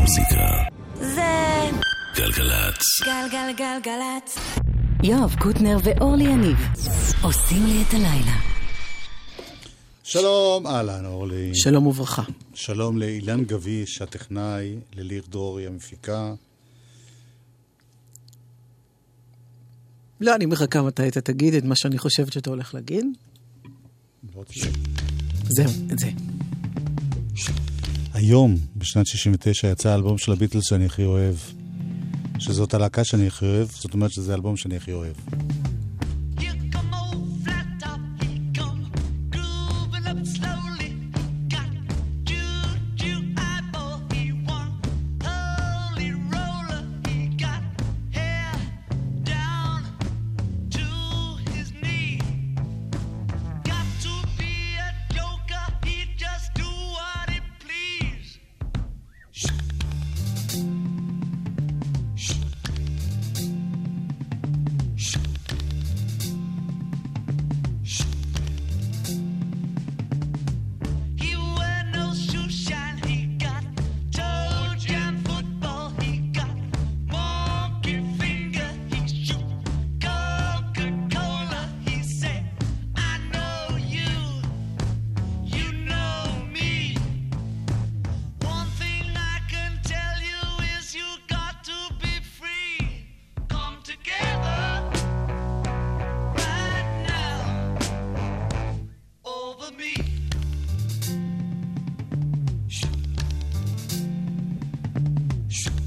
המוזיקה. זה גלגלצ. גלגלגלגלצ. יואב קוטנר ואורלי יניב עושים לי את הלילה. שלום, אהלן אורלי. שלום וברכה. שלום לאילן גביש, הטכנאי, לליר דרורי, המפיקה. לא, אני מחכה מתי אתה תגיד את מה שאני חושבת שאתה הולך להגיד. לא זהו, את זה. היום, בשנת 69, יצא האלבום של הביטלס שאני הכי אוהב. שזאת הלהקה שאני הכי אוהב, זאת אומרת שזה האלבום שאני הכי אוהב. Shh.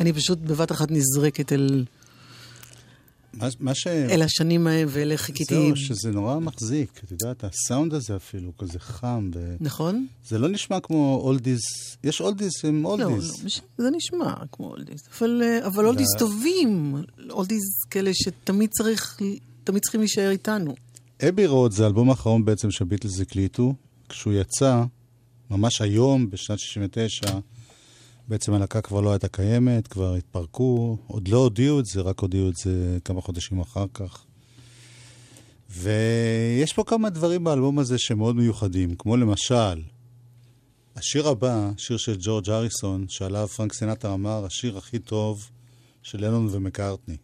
אני פשוט בבת אחת נזרקת אל, מה- מה ש... אל השנים ההם ואלה חיכיתי. זהו, שזה נורא מחזיק. את יודעת, הסאונד הזה אפילו, כזה חם. ו... נכון? זה לא נשמע כמו oldies, יש oldies הם לא, לא, oldies. מש- זה נשמע כמו oldies. אבל, אה, אבל oldies טובים. oldies כאלה שתמיד צריך, תמיד צריכים להישאר איתנו. Abbey Road זה האלבום האחרון בעצם שהביטלס הקליטו. כשהוא יצא, ממש היום, בשנת 69, בעצם הלהקה כבר לא הייתה קיימת, כבר התפרקו, עוד לא הודיעו את זה, רק הודיעו את זה כמה חודשים אחר כך. ויש פה כמה דברים באלבום הזה שמאוד מיוחדים, כמו למשל, השיר הבא, שיר של ג'ורג' אריסון, שעליו פרנק סינטר אמר, השיר הכי טוב של לנון ומקארטני.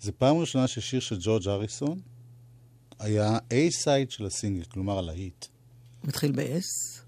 זה פעם ראשונה ששיר של ג'ורג' אריסון היה A-סייד של הסינגל, כלומר הלהיט. מתחיל ב-S.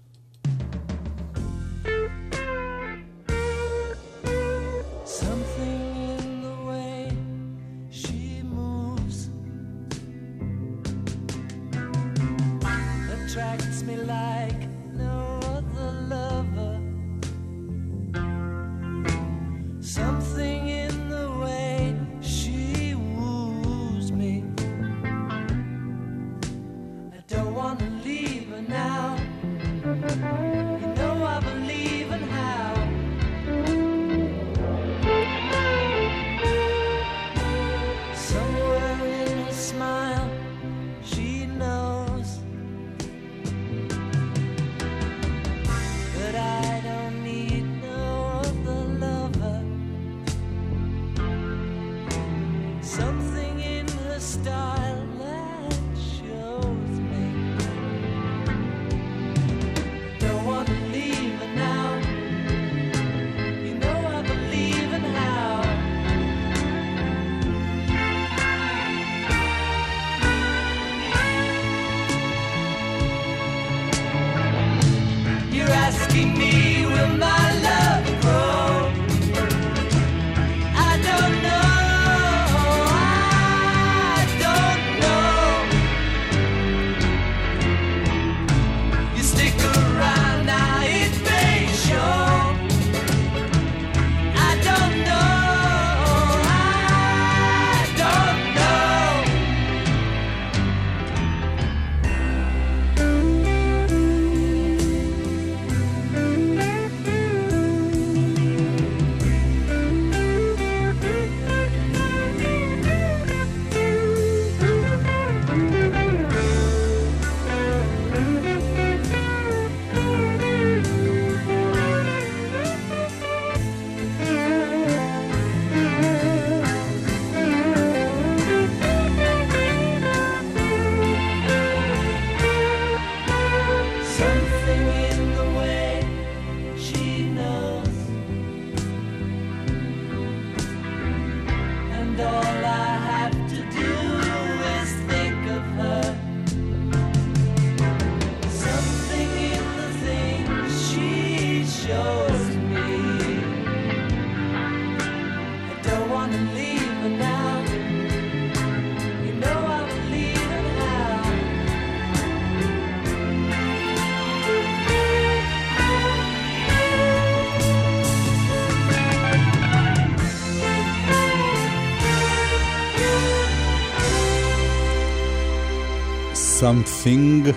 Something.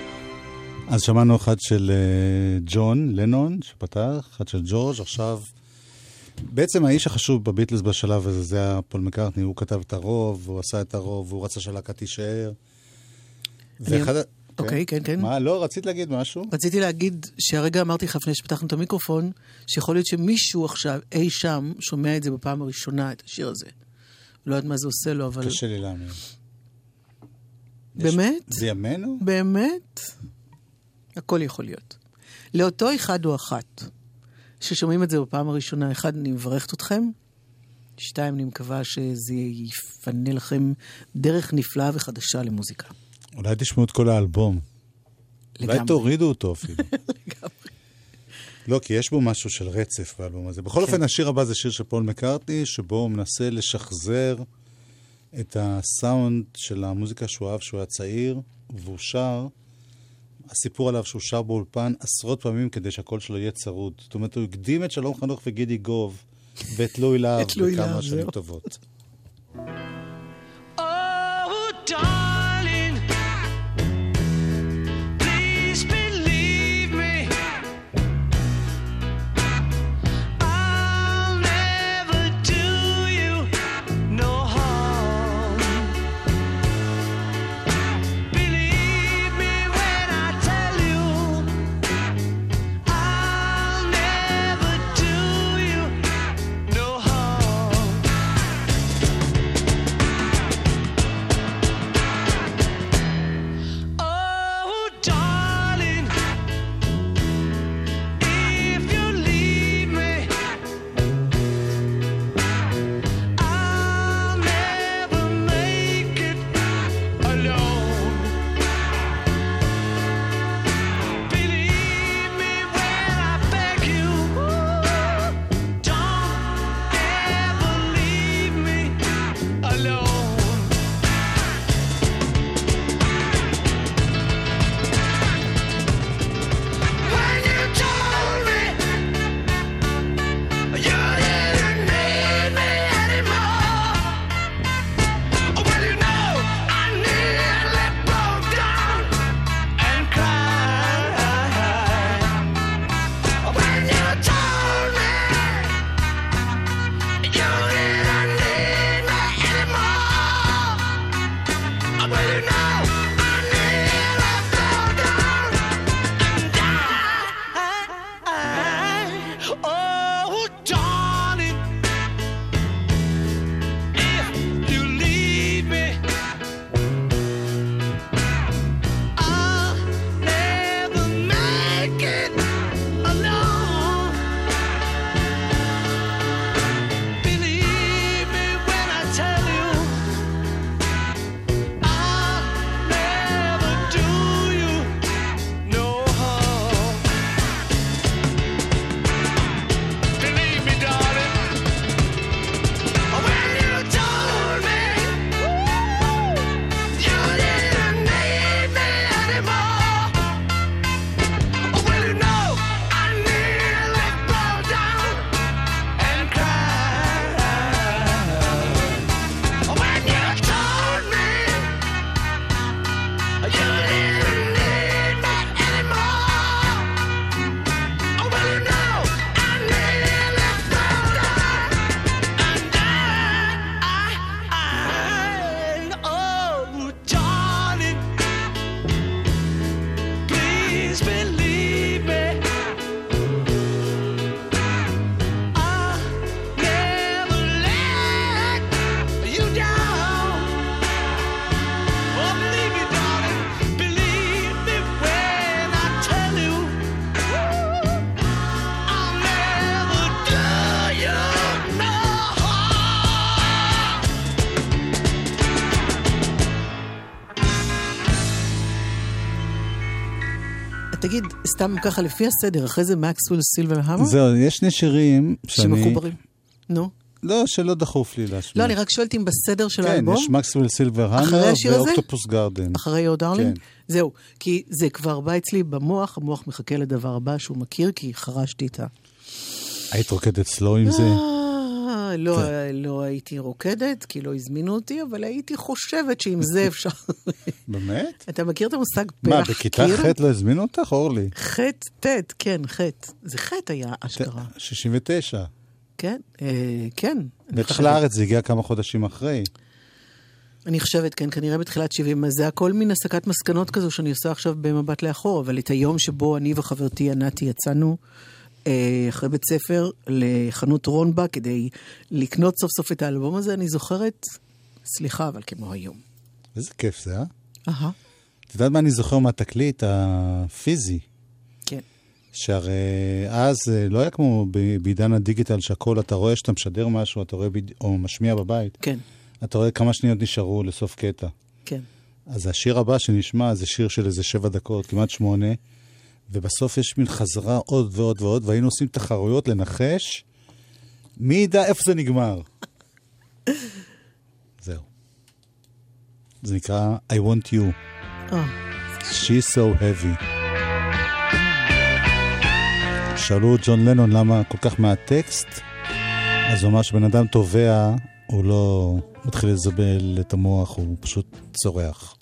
אז שמענו אחד של אה, ג'ון לנון, שפתח, אחד של ג'ורג', עכשיו... בעצם האיש החשוב בביטלס בשלב הזה זה היה פול מקארטני, הוא כתב את הרוב, הוא עשה את הרוב, והוא רצה שהלהקה תישאר. ואחד אוקיי, כן, כן. מה, לא, רצית להגיד משהו? רציתי להגיד שהרגע אמרתי לך לפני שפתחנו את המיקרופון, שיכול להיות שמישהו עכשיו, אי שם, שומע את זה בפעם הראשונה, את השיר הזה. לא יודעת מה זה עושה לו, אבל... קשה לי להאמין. באמת? זה ימינו? באמת? הכל יכול להיות. לאותו אחד או אחת ששומעים את זה בפעם הראשונה, אחד, אני מברכת אתכם, שתיים, אני מקווה שזה יפנה לכם דרך נפלאה וחדשה למוזיקה. אולי תשמעו את כל האלבום. אולי לגמרי. תורידו אותו אפילו. לגמרי. לא, כי יש בו משהו של רצף באלבום הזה. בכל אופן, השיר הבא זה שיר של פול מקארטני, שבו הוא מנסה לשחזר את הסאונד של המוזיקה שהוא אהב כשהוא היה צעיר, והוא שר, הסיפור עליו שהוא שר באולפן עשרות פעמים כדי שהקול שלו יהיה צרוד. זאת אומרת, הוא הקדים את שלום חנוך וגידי גוב ואת לואי להב בכמה שנים. טובות. סתם ככה לפי הסדר, אחרי זה Maxwell's Silver Hammer? זהו, יש שני שירים שאני... שמחוברים. נו. לא, שלא דחוף לי להשמיע. לא, אני רק שואלת אם בסדר של כן, האלבום, יש Maxwell's Silver Hammer? ו Octopus's Garden. אחרי Oh Darling? כן. זהו, כי זה כבר בא אצלי במוח, המוח מחכה לדבר הבא שהוא מכיר, כי חרשתי את ה... היית רוקדת סלו עם זה? לא, כן. לא הייתי רוקדת, כי לא הזמינו אותי, אבל הייתי חושבת שעם זה אפשר... באמת? אתה מכיר את המושג מה, פרח בכיתה קיר? ח' לא הזמינו אותך, אורלי? ח', ט', כן, ח'. זה ח' היה אשכרה. 69. כן, אה, כן. בטח. לארץ זה הגיע כמה חודשים אחרי. אני חושבת, כן, כנראה בתחילת 70, אז זה הכל מין הסקת מסקנות כזו שאני עושה עכשיו במבט לאחור, אבל את היום שבו אני וחברתי ענתי יצאנו אחרי בית ספר לחנות רונבה כדי לקנות סוף סוף את האלבום הזה, אני זוכרת, סליחה, אבל כמו היום. איזה כיף זה, אה? אהה, את יודעת מה אני זוכר מהתקליט הפיזי? כן. שהרי אז אה, לא היה כמו בעידן הדיגיטל שהכל, אתה רואה שאתה משדר משהו, אתה רואה, בד- או משמיע בבית, כן, אתה רואה כמה שניות נשארו לסוף קטע. כן. אז השיר הבא שנשמע זה שיר של איזה שבע דקות, כמעט שמונה, ובסוף יש מין חזרה עוד ועוד ועוד, והיינו עושים תחרויות לנחש מי ידע איפה זה נגמר. זהו. זה נקרא I want you, אה, she's so heavy. שאלו ג'ון לנון למה כל כך מעט טקסט, אז הוא אמר שבן אדם טובע, הוא לא מתחיל לזבל את המוח, הוא פשוט צורח.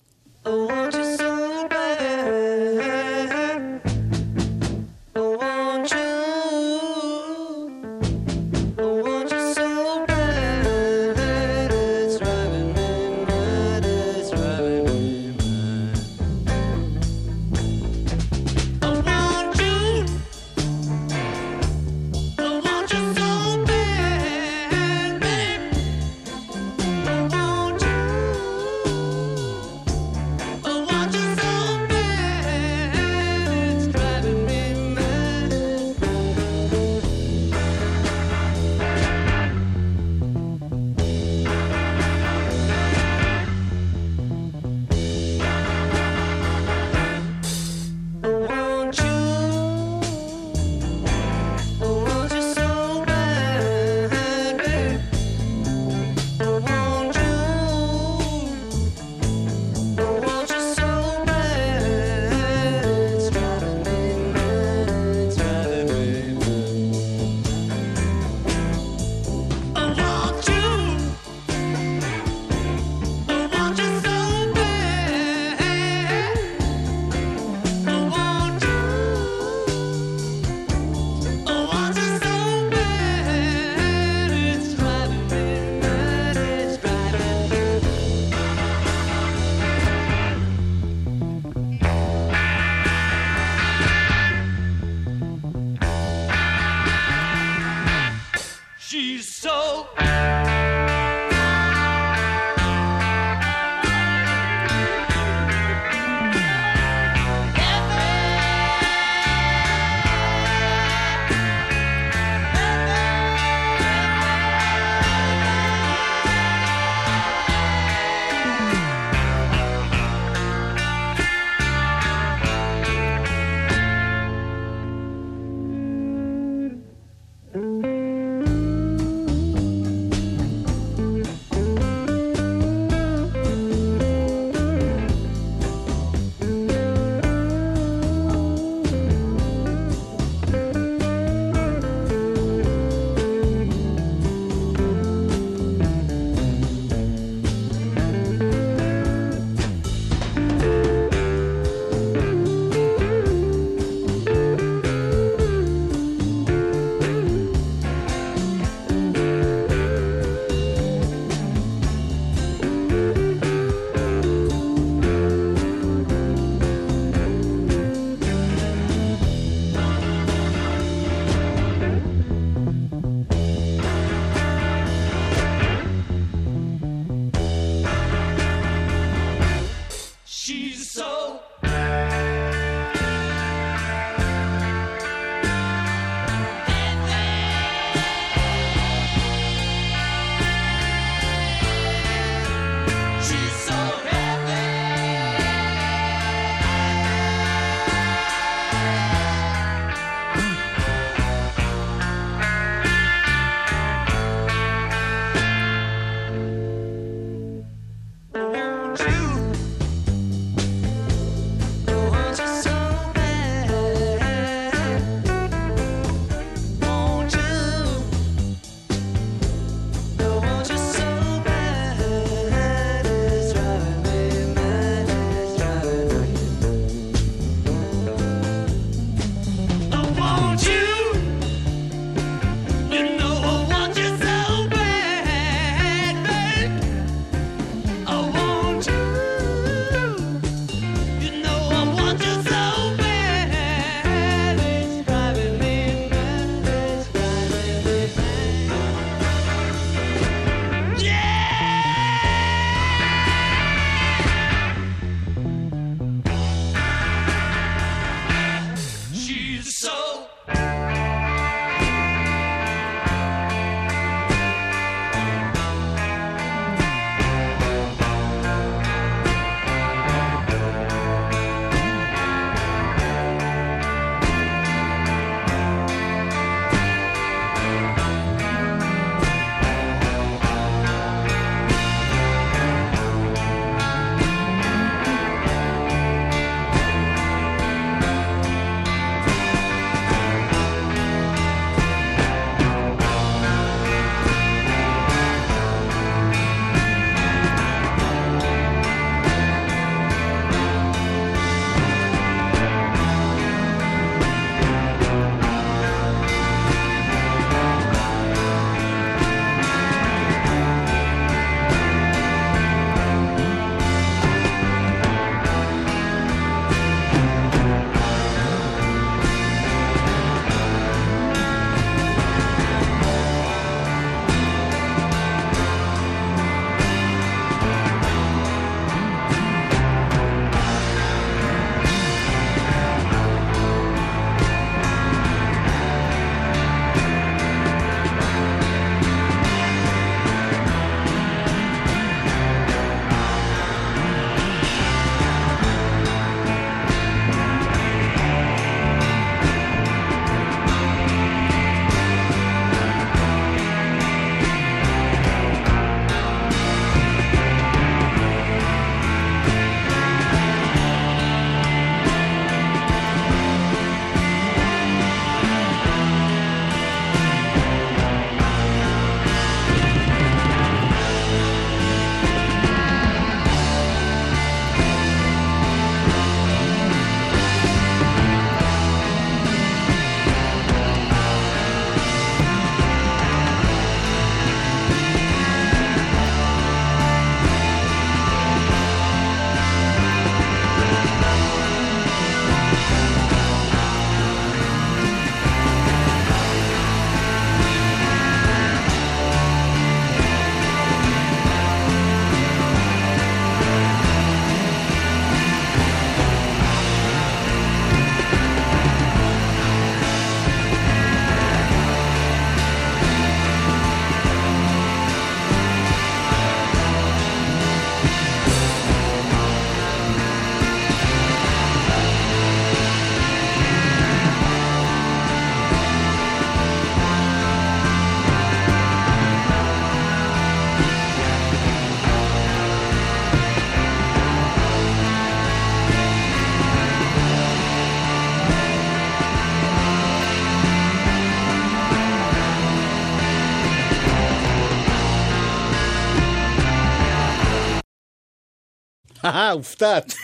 אה, הופתעת.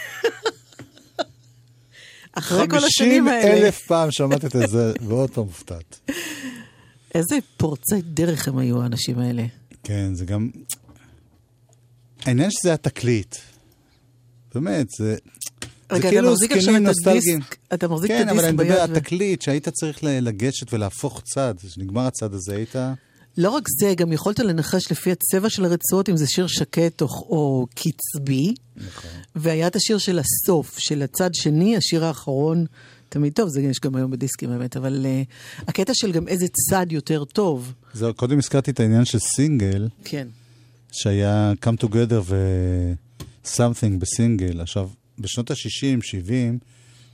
אחרי כל 50 השנים האלה, אלף פעם שמעת את זה, ועוד פעם הופתעת. איזה פורצי דרך הם היו האנשים האלה. כן, זה גם... העניין שזה התקליט. באמת, זה... רגע, אתה כאילו מחזיק עכשיו זקנים את נוסטלגיים. הדיסק, אתה מחזיק כן, את אבל אני הדיסק מדבר ביד. על התקליט שהיית צריך לגשת ולהפוך צד. כשנגמר הצד הזה היית... לא רק זה, גם יכולת לנחש לפי הצבע של הרצועות אם זה שיר שקט או, או קצבי. נכון. והיה את השיר של הסוף, של הצד שני, השיר האחרון, תמיד טוב, זה יש גם היום בדיסקים באמת, אבל uh, הקטע של גם איזה צד יותר טוב. זהו, קודם הזכרתי את העניין של סינגל, כן. שהיה Come Together ו-Something בסינגל. עכשיו, בשנות ה-60, 70,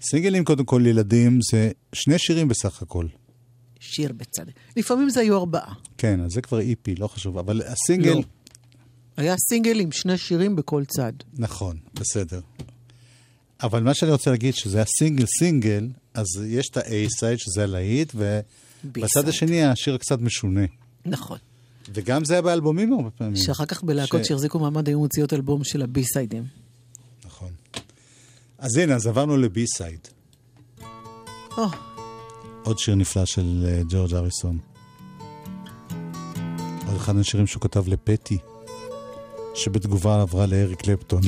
סינגלים קודם כל לילדים זה שני שירים בסך הכל. שיר בצד. לפעמים זה היו ארבעה. כן, אז זה כבר איפי, לא חשוב, אבל הסינגל... לא. היה סינגל עם שני שירים בכל צד. נכון, בסדר. אבל מה שאני רוצה להגיד, שזה היה סינגל אז יש את ה-A-side, שזה הלהיט, ובצד. השני השיר קצת משונה. נכון. וגם זה היה באלבומים הרבה פעמים. שאחר כך בלהקות ש- שהחזיקו מעמד היו מוציאות אלבום של הבי-סיידים. נכון. אז הנה, אז עברנו לבי-סייד. או, עוד שיר נפלא של אה, ג'ורג' אריסון. עוד אחד מהשירים שהוא כתב לפטי, שבתגובה עברה לאריק קלפטון.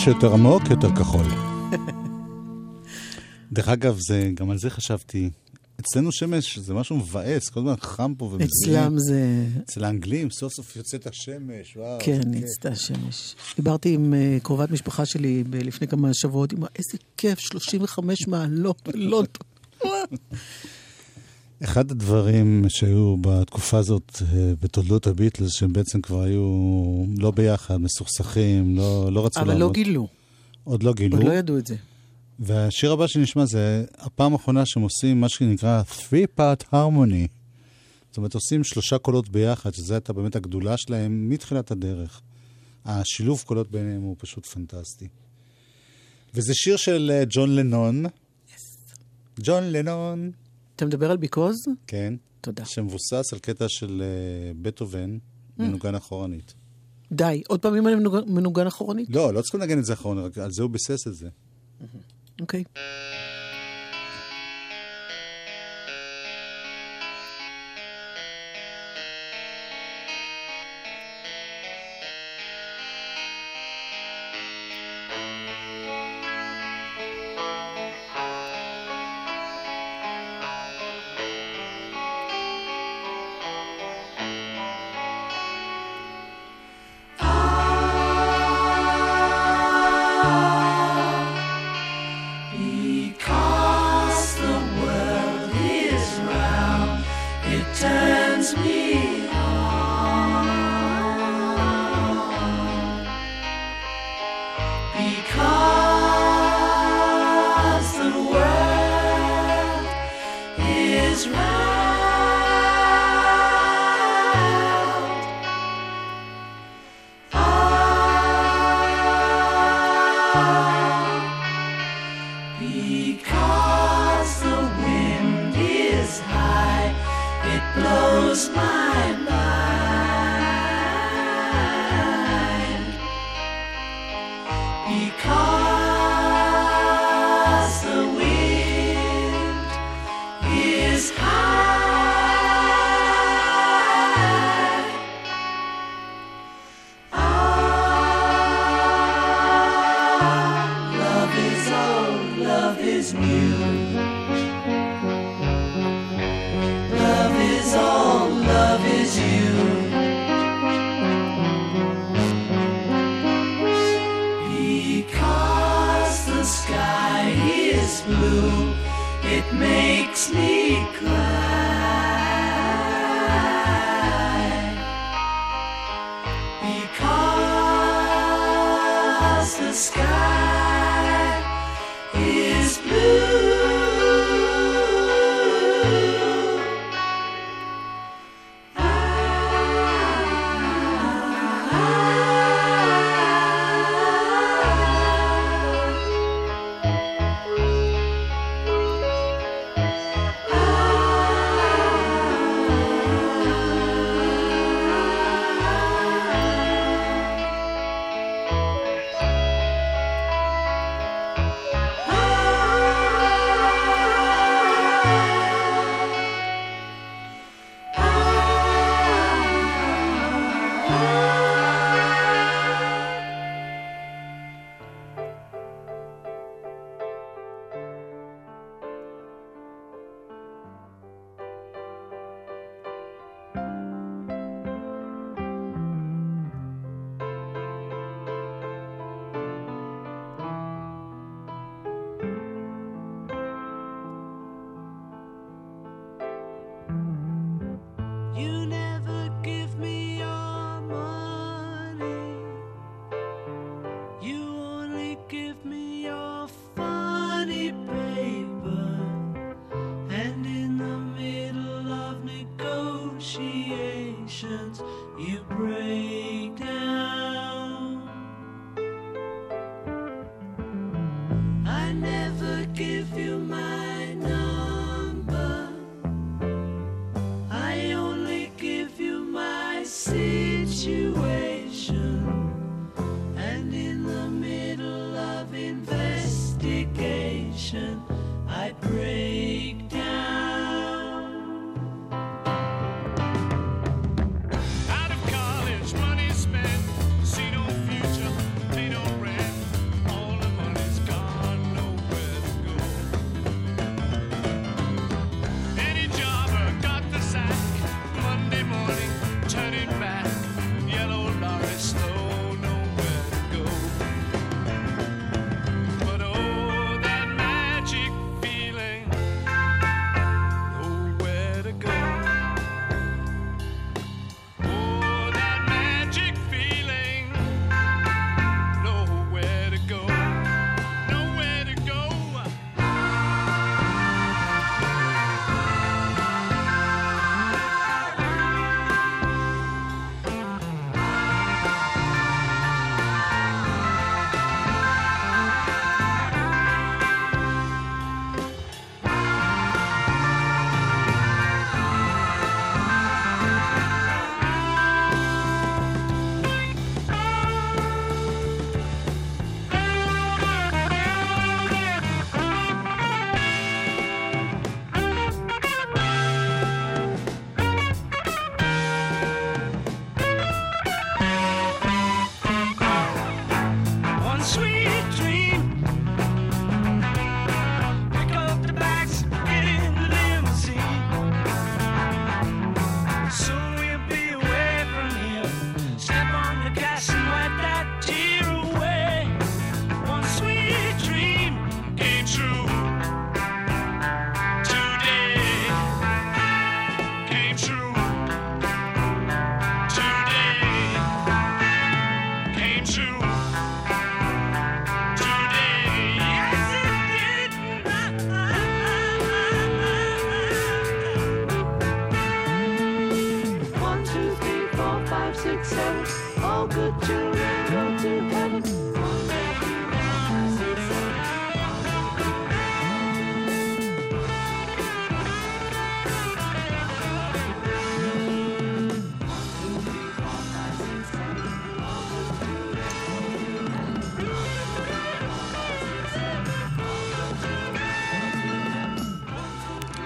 מה שיותר עמוק, יותר כחול. דרך אגב, זה, גם על זה חשבתי. אצלנו שמש זה משהו מבאס, כל הזמן חם פה ומזמין. אצלם זה... אצל האנגלים סוף סוף יוצאת השמש, וואו. כן. נצטה השמש. דיברתי עם אה, קרובת משפחה שלי לפני כמה שבועות, אמרה, איזה כיף, 35 מעלות בלונדון. אחד הדברים שהיו בתקופה הזאת אה, בתולדות הביטלס, שהם בעצם כבר היו לא ביחד, מסוכסכים, לא, לא רצו אבל לא גילו, עוד לא גילו. עוד לא ידעו את זה. והשיר הבא שנשמע זה הפעם האחרונה שהם עושים מה שנקרא three part harmony. זאת אומרת, עושים שלושה קולות ביחד, שזו הייתה באמת הגדולה שלהם מתחילת הדרך. השילוב קולות ביניהם הוא פשוט פנטסטי. וזה שיר של אה, ג'ון לנון. ג'ון לנון, אתה מדבר על ביקוז? כן, תודה. שמבוסס על קטע של אה, בטהובן, מנוגן אחורנית. די, עוד פעם אם אני מנוגן- מנוגן אחורנית? לא, לא צריכים לנגן את זה אחורנית, רק על זה הוא ביסס את זה. אוקיי. Because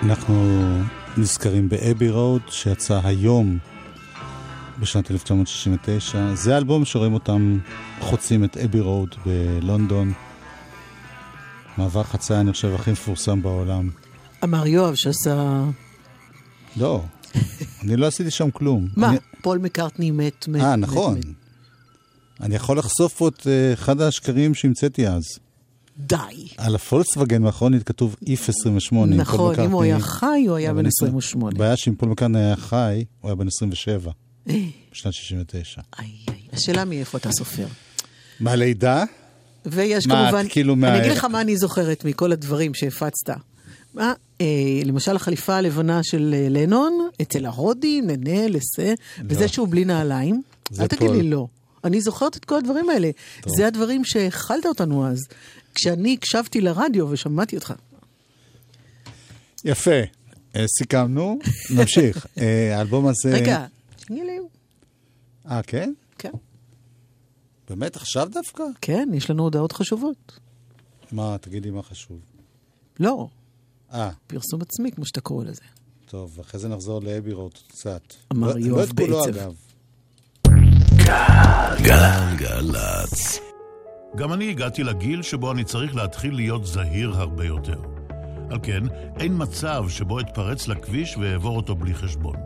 אנחנו נזכרים באבי רוד, שיצא היום בשנת 1969. זה האלבום שרואים אותם חוצים את אבי רוד בלונדון. מעבר חצייה, אני חושב, הכי מפורסם בעולם. אמר יואב שעשה... לא, אני לא עשיתי שם כלום. מה? אני- פול מקארטני מת, מת. אה, מת, נכון. מת. אני יכול לחשוף פה את אה, אחד השקרים שהמצאתי אז. די. על הפולקסווגן האחרונית כתוב if 28. עם פול נכון, אם הוא. היה חי, הוא היה בן 28. הבעיה שאם פול מקרטני היה חי, הוא היה בן 27, אה, בשנת 69. איי, איי. השאלה מאיפה אתה סופר. מהלידה? ויש מה, כמובן, כאילו מה- אני אגיד לך מה אני זוכרת מכל הדברים שהפצת. מה, אה, למשל החליפה הלבנה של אה, לנון, אצל ההודי, ננה, לסה, וזה שהוא בלי נעליים. אל תגיד פול. לי לא. אני זוכרת את כל הדברים האלה. זה הדברים שהאכלת אותנו אז. כשאני הקשבתי לרדיו ושמעתי אותך. יפה. אה, סיכמנו, נמשיך. אה, האלבום הזה... רגע, שנייה אה, כן? כן. באמת עכשיו דווקא? כן, יש לנו הודעות חשובות. מה, תגידי מה חשוב. לא, אה, פרסום עצמי, כמו שאתה קורא לזה. טוב, אחרי זה נחזור לאבי רוט קצת. אמר לא- יואב לא את כולו. אגב. גלגלצ. גם אני הגעתי לגיל שבו אני צריך להתחיל להיות זהיר הרבה יותר. על כן, אין מצב שבו אתפרץ לכביש ואעבור אותו בלי חשבון.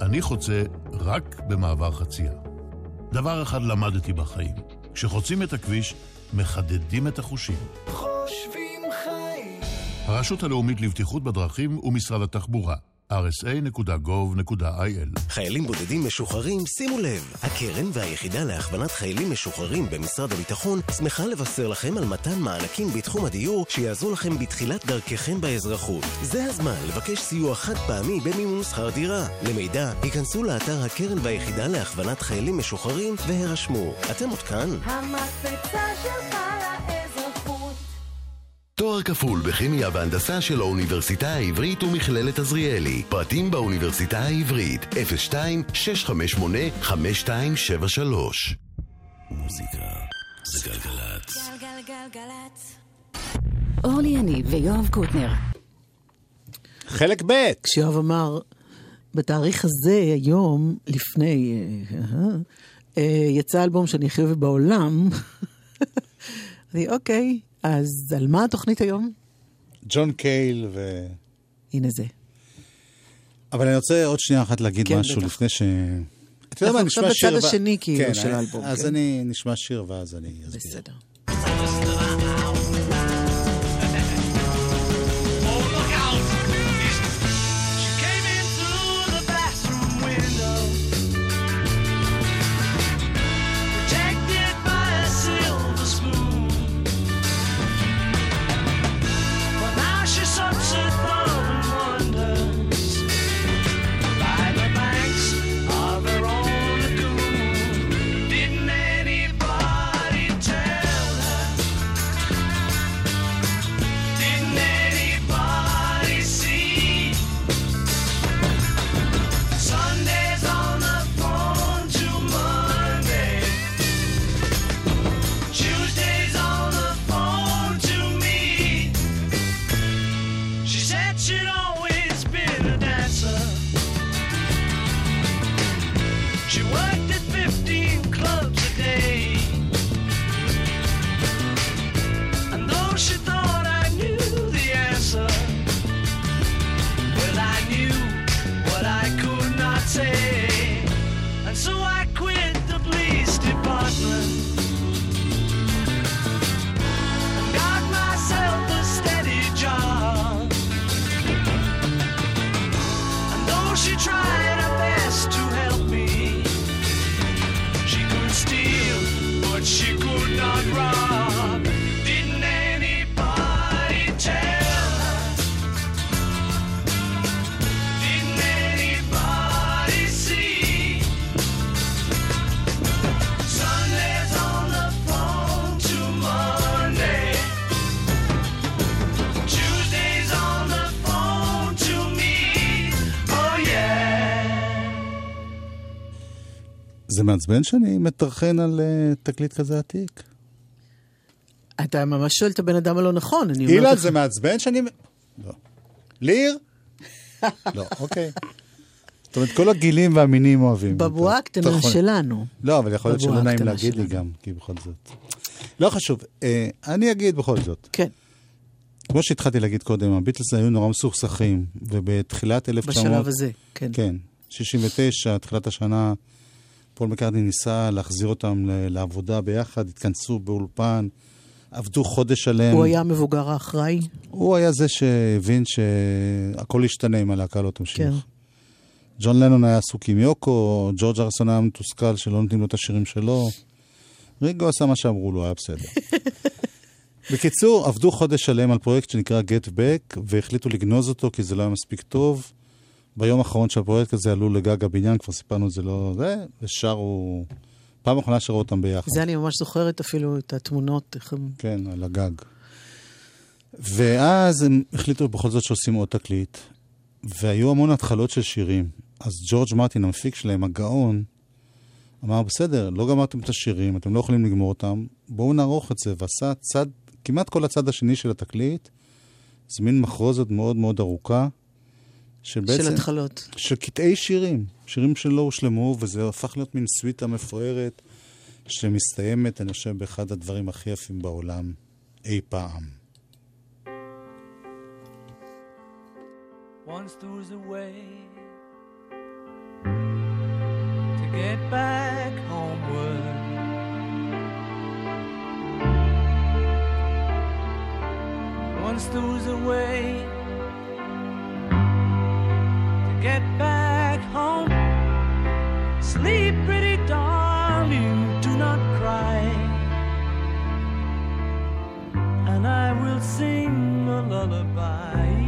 אני חוצה רק במעבר חצייה. דבר אחד למדתי בחיים, כשחוצים את הכביש, מחדדים את החושים. חושבים חיים. הרשות הלאומית לבטיחות בדרכים ומשרד התחבורה, rsa.gov.il חיילים בודדים משוחררים, שימו לב, הקרן והיחידה להכוונת חיילים משוחררים במשרד הביטחון שמחה לבשר לכם על מתן מענקים בתחום הדיור שיעזרו לכם בתחילת דרככם באזרחות. זה הזמן לבקש סיוע חד פעמי במימון שכר דירה. למידע, היכנסו לאתר הקרן והיחידה להכוונת חיילים משוחררים והירשמו. אתם עוד כאן? המקפצה שלך לאזרחות. תואר כפול בכימיה והנדסה של האוניברסיטה העברית ומכללת עזריאלי. פרטים באוניברסיטה העברית, 02-658-5273. מוזיקה זה גלגלצ. גלגלגלגלצ. אורלי יניב ויואב קוטנר. חלק ב'. כשיואב אמר, בתאריך הזה, היום, לפני, אה, אה, אה, יצא אלבום שאני הכי אוהבת בעולם. אמרתי, אוקיי, אז על מה התוכנית היום? ג'ון קייל ו... הנה זה. אבל אני רוצה עוד שנייה אחת להגיד כן, משהו בטח. לפני ש... אתה יודע אנחנו מה, עכשיו נשמע שיר... בצד ו- השני, כאילו, כן, של האלבום, אז כן. אני נשמע שיר ואז אני אסביר. בסדר. מעצבן שאני מטרחן על אה, תקליט כזה עתיק. אתה ממש שואל את הבן אדם הלא נכון, אני אומרת אילן, לך. זה מעצבן שאני... לא. ליר? לא, אוקיי. זאת אומרת, כל הגילים והמינים אוהבים. בבועה הקטנה שלנו. לא, אבל יכול להיות שלא נעים להגיד לי. גם, כי בכל זאת. לא חשוב, אה, אני אגיד בכל זאת. כן, כמו שהתחלתי להגיד קודם, הביטלס היו נורא מסוכסכים, ובתחילת 1900... בשלב הזה, כן. כן, 69, תחילת השנה, פול מקארטני ניסה להחזיר אותם לעבודה ביחד, התכנסו באולפן, עבדו חודש שלם. הוא היה המבוגר האחראי? הוא היה זה שהבין שהכל ישתנה אם הלהקה לא תמשיך. כן. ג'ון לנון היה עסוק עם יוקו, ג'ורג' ארסון היה מתוסכל שלא נותנים לו את השירים שלו. ריגו עשה מה שאמרו לו, היה בסדר. בקיצור, עבדו חודש שלם על פרויקט שנקרא Get Back, והחליטו לגנוז אותו כי זה לא היה מספיק טוב. ביום האחרון של הפרויקט הזה עלו לגג הבניין, כבר סיפרנו את זה לא זה, ושרו... פעם אחרונה שראו אותם ביחד. זה אני ממש זוכרת אפילו את התמונות, איך הם... כן, על הגג. ואז הם החליטו בכל זאת שעושים עוד תקליט, והיו המון התחלות של שירים. אז ג'ורג' מרטין, המפיק שלהם, הגאון, אמר, בסדר, לא גמרתם את השירים, אתם לא יכולים לגמור אותם, בואו נערוך את זה, ועשה צד, כמעט כל הצד השני של התקליט, זה מין מחרוזת מאוד מאוד ארוכה, שבעצם... של התחלות. של קטעי שירים, שירים שלא הושלמו, וזה הפך להיות מין סוויטה מפוארת, שמסתיימת, אני חושב, באחד הדברים הכי יפים בעולם אי פעם. Once there was a way to get back homeward. Once there was a way get back home. Sleep, pretty darling, do not cry. And I will sing a lullaby.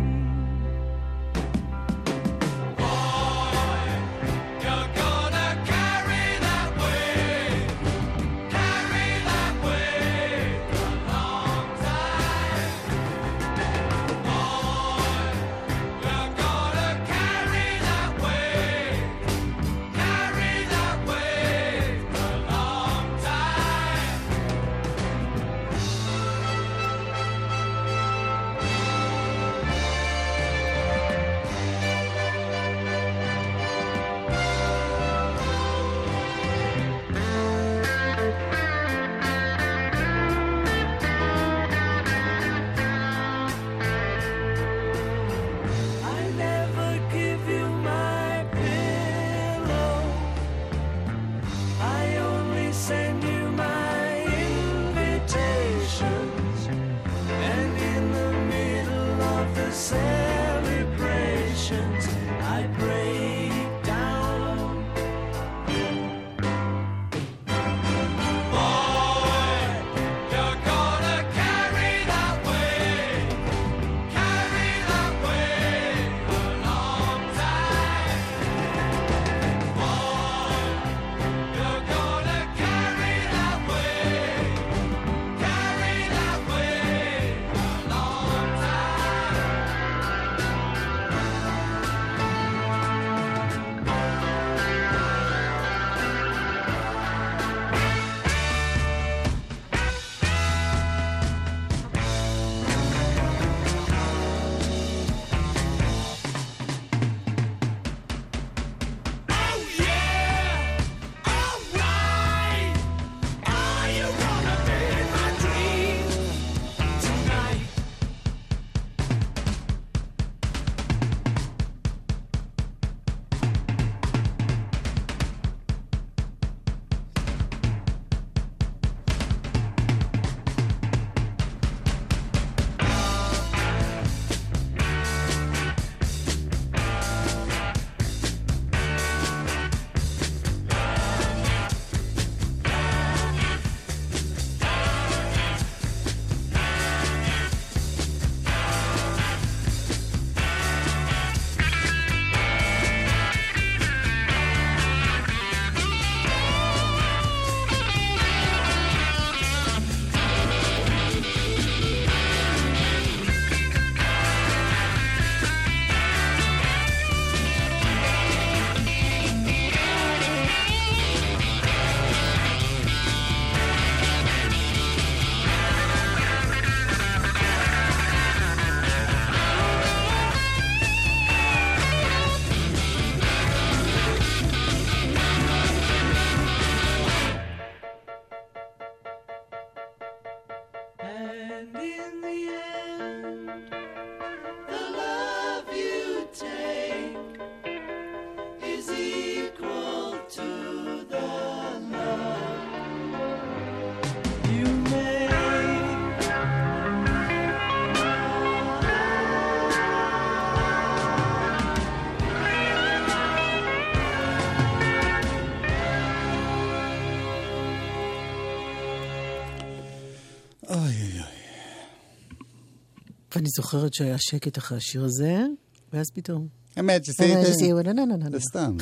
אני זוכרת שהיה שקט אחרי השיר הזה, ואז פתאום... אמת, שעשית... לא, לא, לא, לא. זה סתם.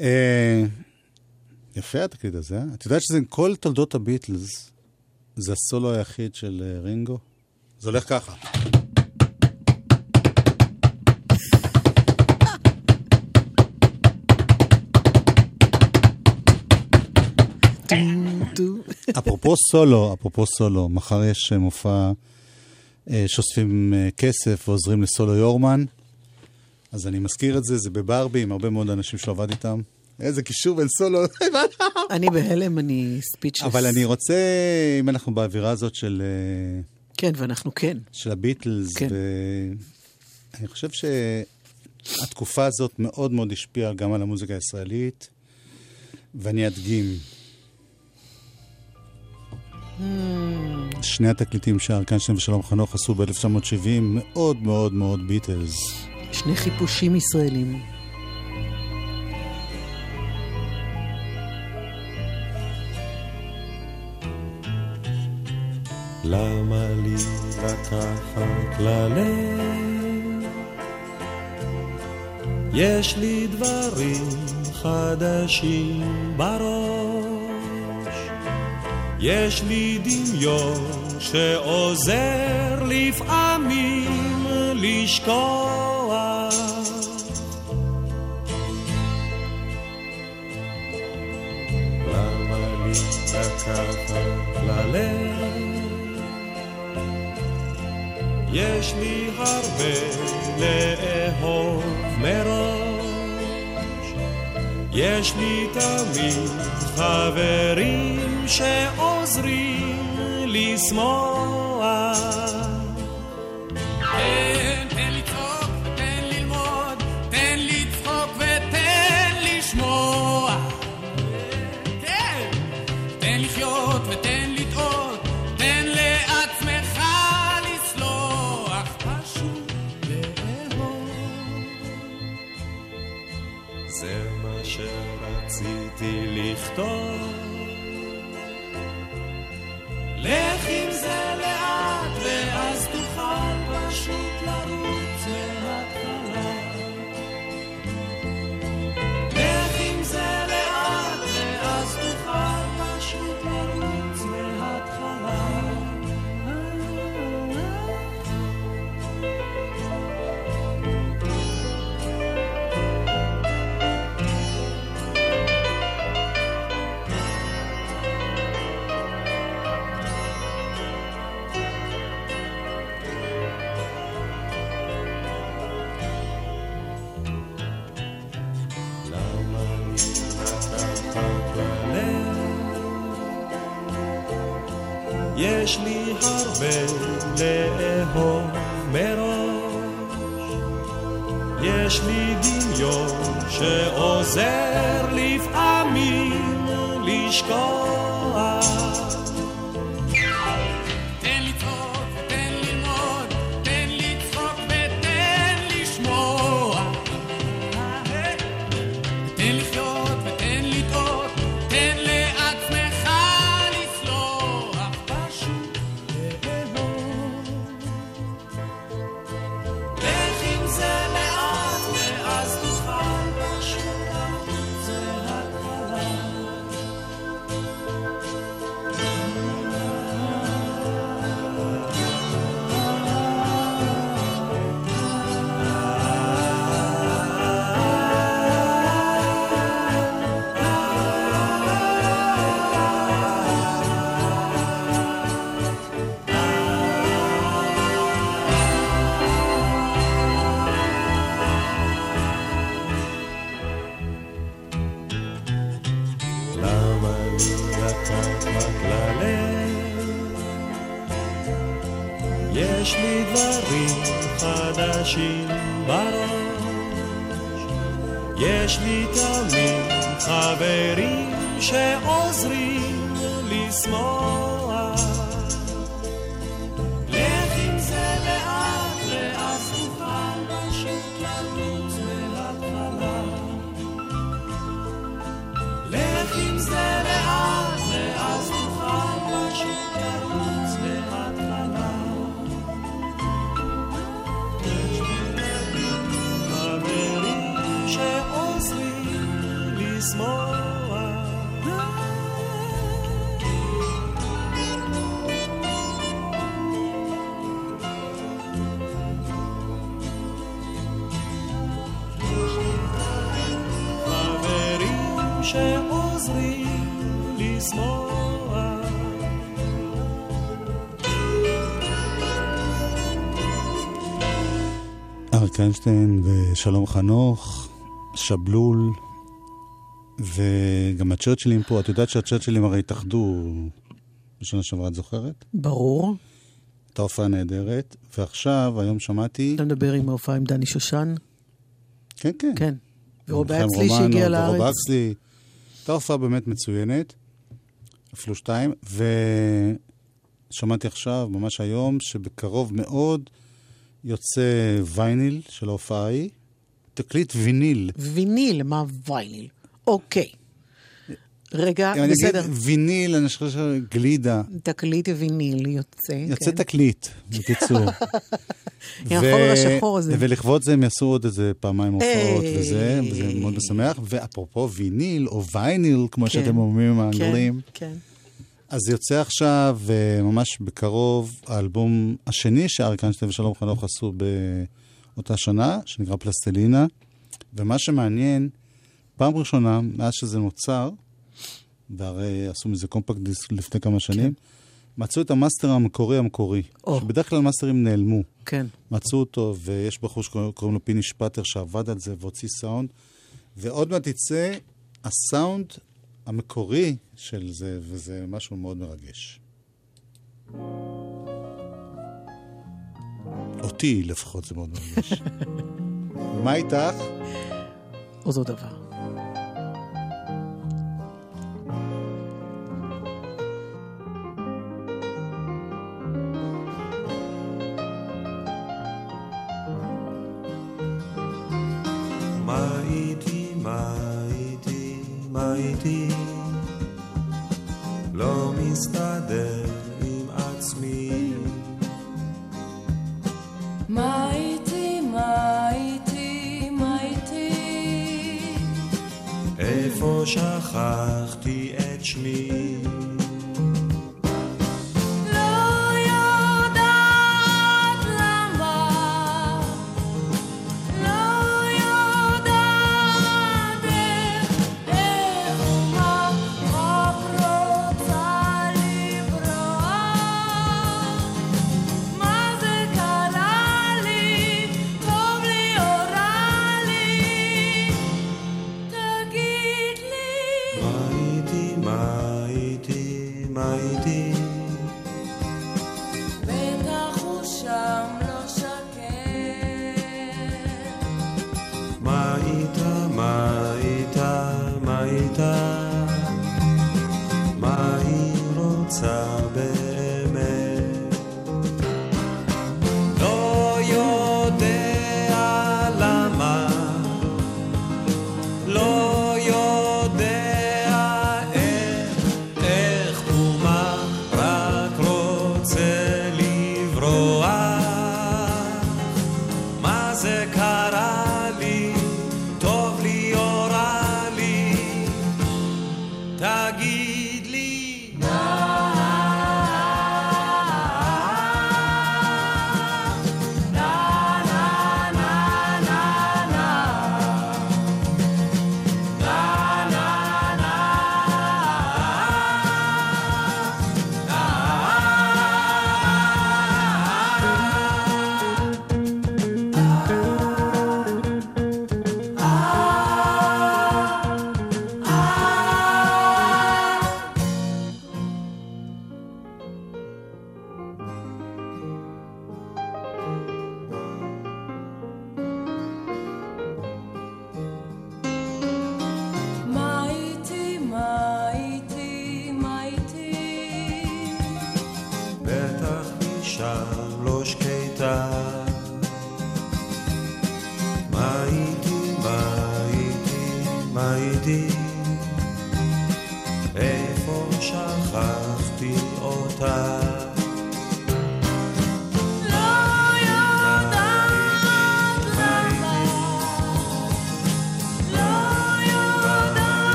אה, יפה התקליט הזה, אה? את יודעת שזה כל תולדות הביטלס, זה הסולו היחיד של אה, רינגו? זה הולך ככה. אפרופו סולו, אפרופו סולו, מחר יש אה, מופע אה, שאוספים אה, כסף ועוזרים לסולו יורמן. אז אני מזכיר את זה, זה בברבי עם הרבה מאוד אנשים שהוא עבד איתם. איזה קישור בין סולו... אני בהלם, אני ספיצ'לס. אבל אני רוצה, אם אנחנו באווירה הזאת של, כן, ואנחנו כן. של הביטלס, כן. ואני חושב שהתקופה הזאת מאוד מאוד השפיעה גם על המוזיקה הישראלית, ואני אדגים. שני התקליטים שארקנשטיין ושלום חנוך עשו ב-1970 מאוד מאוד מאוד ביטלס. שני חיפושים ישראלים. למה לי לקחת ללב? יש לי דברים חדשים בראש. יש לי דמיון שעוזר לפעמים לשכוח. למה לי לקחת ללב? יש לי הרבה לאהוב מראש. יש לי תמיד חברים שעוזרים לשמוח. תן, διληχτό לי הרבה לאהוב מראש. יש לי דמיון שעוזר לפעמים לשכוח. ושלום חנוך, שבלול, וגם הצ'רצ'ילים פה. את יודעת שהצ'רצ'ילים הרי התאחדו בשנה שעברה, את זוכרת? ברור. הייתה הופעה נהדרת, ועכשיו, היום שמעתי... אתה מדבר עם ההופעה עם דני שושן? כן, כן. כן. ורובי חיים אקסלי רומנו, שהגיע לארץ. אקסלי. הייתה הופעה באמת מצוינת, אפילו שתיים, ושמעתי עכשיו, ממש היום, שבקרוב מאוד יוצא וייניל של ההופעה ההיא, תקליט ויניל. ויניל, מה וייניל? אוקיי. רגע, אם אני אגיד בסדר. ויניל, אני חושב שגלידה. תקליט ויניל יוצא. יוצא כן. תקליט, בקיצור. עם החומר השחור הזה. ולכבוד זה הם יעשו עוד איזה פעמיים הופעות. וזה, וזה מאוד משמח. ואפרופו ויניל, או וייניל, כמו כן, שאתם אומרים האנגלים, כן, כן. אז יוצא עכשיו, אה, ממש בקרוב, האלבום השני שאריק איינשטיין ושלום חנוך עשו באותה שנה, שנקרא פלסטלינה. ומה שמעניין, פעם ראשונה, מאז שזה נוצר, והרי עשו מזה קומפקט דיסק לפני כמה שנים, מצאו את המאסטר המקורי המקורי, או. שבדרך כלל מאסטרים נעלמו. כן. מצאו אותו, ויש בחור שקוראים לו פיני שפטר שעבד על זה והוציא סאונד, ועוד מעט יצא הסאונד המקורי של זה, וזה משהו מאוד מרגש. אותי לפחות זה מאוד מרגש. ומה איתך? אותו דבר. מה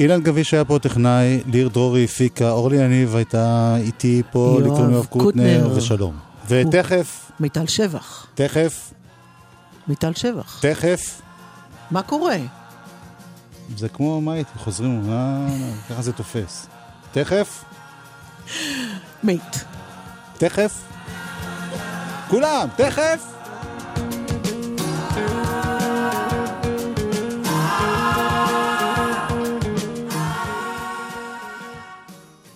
אילן גביש היה פה טכנאי, ליר דרורי הפיקה, אורלי יניב הייתה איתי פה, לקרוא יואב קוטנר. ושלום. ותכף, מיטל שבח. תכף, מיטל שבח. תכף, מה קורה? זה כמו מה חוזרים, ככה זה תופס. תכף, מית. תכף, כולם, תכף.